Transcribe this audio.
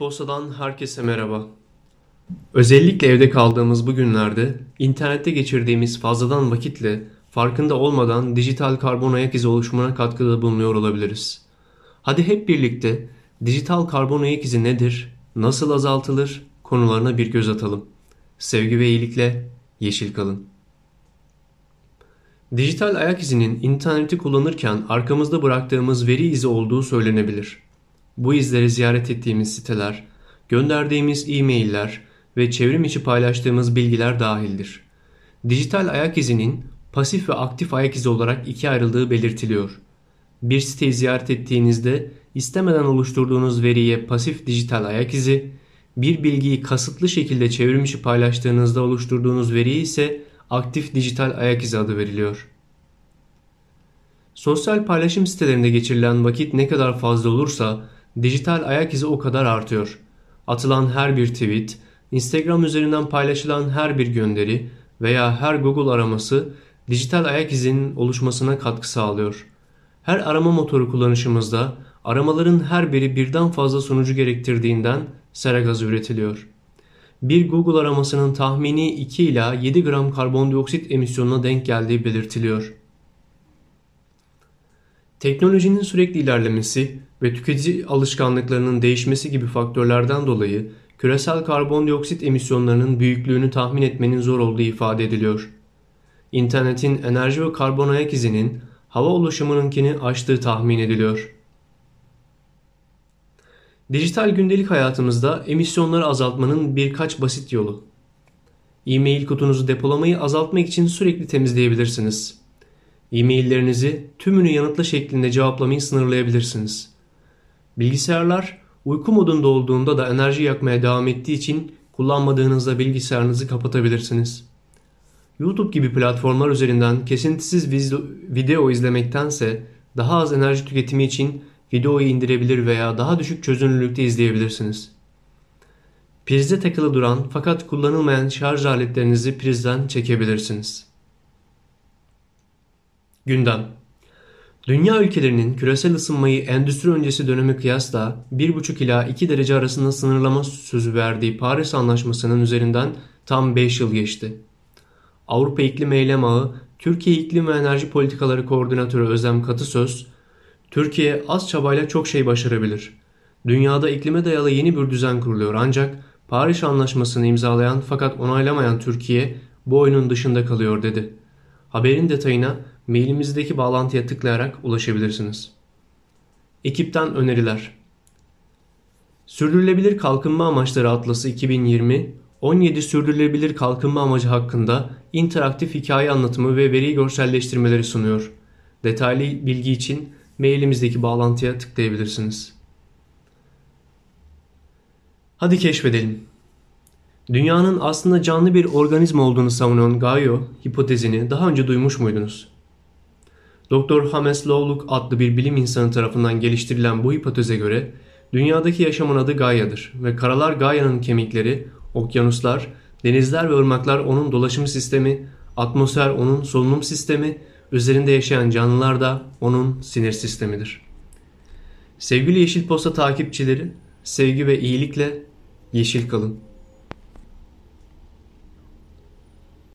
Posta'dan herkese merhaba. Özellikle evde kaldığımız bu günlerde internette geçirdiğimiz fazladan vakitle farkında olmadan dijital karbon ayak izi oluşumuna katkıda bulunuyor olabiliriz. Hadi hep birlikte dijital karbon ayak izi nedir, nasıl azaltılır konularına bir göz atalım. Sevgi ve iyilikle yeşil kalın. Dijital ayak izinin interneti kullanırken arkamızda bıraktığımız veri izi olduğu söylenebilir. Bu izleri ziyaret ettiğimiz siteler, gönderdiğimiz e-mailler ve çevrim içi paylaştığımız bilgiler dahildir. Dijital ayak izinin pasif ve aktif ayak izi olarak ikiye ayrıldığı belirtiliyor. Bir siteyi ziyaret ettiğinizde istemeden oluşturduğunuz veriye pasif dijital ayak izi, bir bilgiyi kasıtlı şekilde çevrim içi paylaştığınızda oluşturduğunuz veriye ise aktif dijital ayak izi adı veriliyor. Sosyal paylaşım sitelerinde geçirilen vakit ne kadar fazla olursa dijital ayak izi o kadar artıyor. Atılan her bir tweet, Instagram üzerinden paylaşılan her bir gönderi veya her Google araması dijital ayak izinin oluşmasına katkı sağlıyor. Her arama motoru kullanışımızda aramaların her biri birden fazla sonucu gerektirdiğinden sera gazı üretiliyor. Bir Google aramasının tahmini 2 ila 7 gram karbondioksit emisyonuna denk geldiği belirtiliyor. Teknolojinin sürekli ilerlemesi ve tüketici alışkanlıklarının değişmesi gibi faktörlerden dolayı küresel karbondioksit emisyonlarının büyüklüğünü tahmin etmenin zor olduğu ifade ediliyor. İnternetin enerji ve karbon ayak izinin hava ulaşımınınkini aştığı tahmin ediliyor. Dijital gündelik hayatımızda emisyonları azaltmanın birkaç basit yolu. E-mail kutunuzu depolamayı azaltmak için sürekli temizleyebilirsiniz. E-maillerinizi tümünü yanıtla şeklinde cevaplamayı sınırlayabilirsiniz. Bilgisayarlar uyku modunda olduğunda da enerji yakmaya devam ettiği için kullanmadığınızda bilgisayarınızı kapatabilirsiniz. YouTube gibi platformlar üzerinden kesintisiz video izlemektense daha az enerji tüketimi için videoyu indirebilir veya daha düşük çözünürlükte izleyebilirsiniz. Prizde takılı duran fakat kullanılmayan şarj aletlerinizi prizden çekebilirsiniz. Gündem Dünya ülkelerinin küresel ısınmayı endüstri öncesi döneme kıyasla 1,5 ila 2 derece arasında sınırlama sözü verdiği Paris Anlaşması'nın üzerinden tam 5 yıl geçti. Avrupa İklim Eylem Ağı, Türkiye İklim ve Enerji Politikaları Koordinatörü Özlem Katısöz, Türkiye az çabayla çok şey başarabilir. Dünyada iklime dayalı yeni bir düzen kuruluyor ancak Paris Anlaşması'nı imzalayan fakat onaylamayan Türkiye bu oyunun dışında kalıyor dedi. Haberin detayına mailimizdeki bağlantıya tıklayarak ulaşabilirsiniz. Ekipten öneriler Sürdürülebilir Kalkınma Amaçları Atlası 2020 17 sürdürülebilir kalkınma amacı hakkında interaktif hikaye anlatımı ve veri görselleştirmeleri sunuyor. Detaylı bilgi için mailimizdeki bağlantıya tıklayabilirsiniz. Hadi keşfedelim. Dünyanın aslında canlı bir organizma olduğunu savunan Gaio hipotezini daha önce duymuş muydunuz? Dr. James Lovelock adlı bir bilim insanı tarafından geliştirilen bu hipoteze göre dünyadaki yaşamın adı Gaia'dır ve karalar Gaia'nın kemikleri, okyanuslar, denizler ve ırmaklar onun dolaşım sistemi, atmosfer onun solunum sistemi, üzerinde yaşayan canlılar da onun sinir sistemidir. Sevgili Yeşil Posta takipçileri, sevgi ve iyilikle yeşil kalın.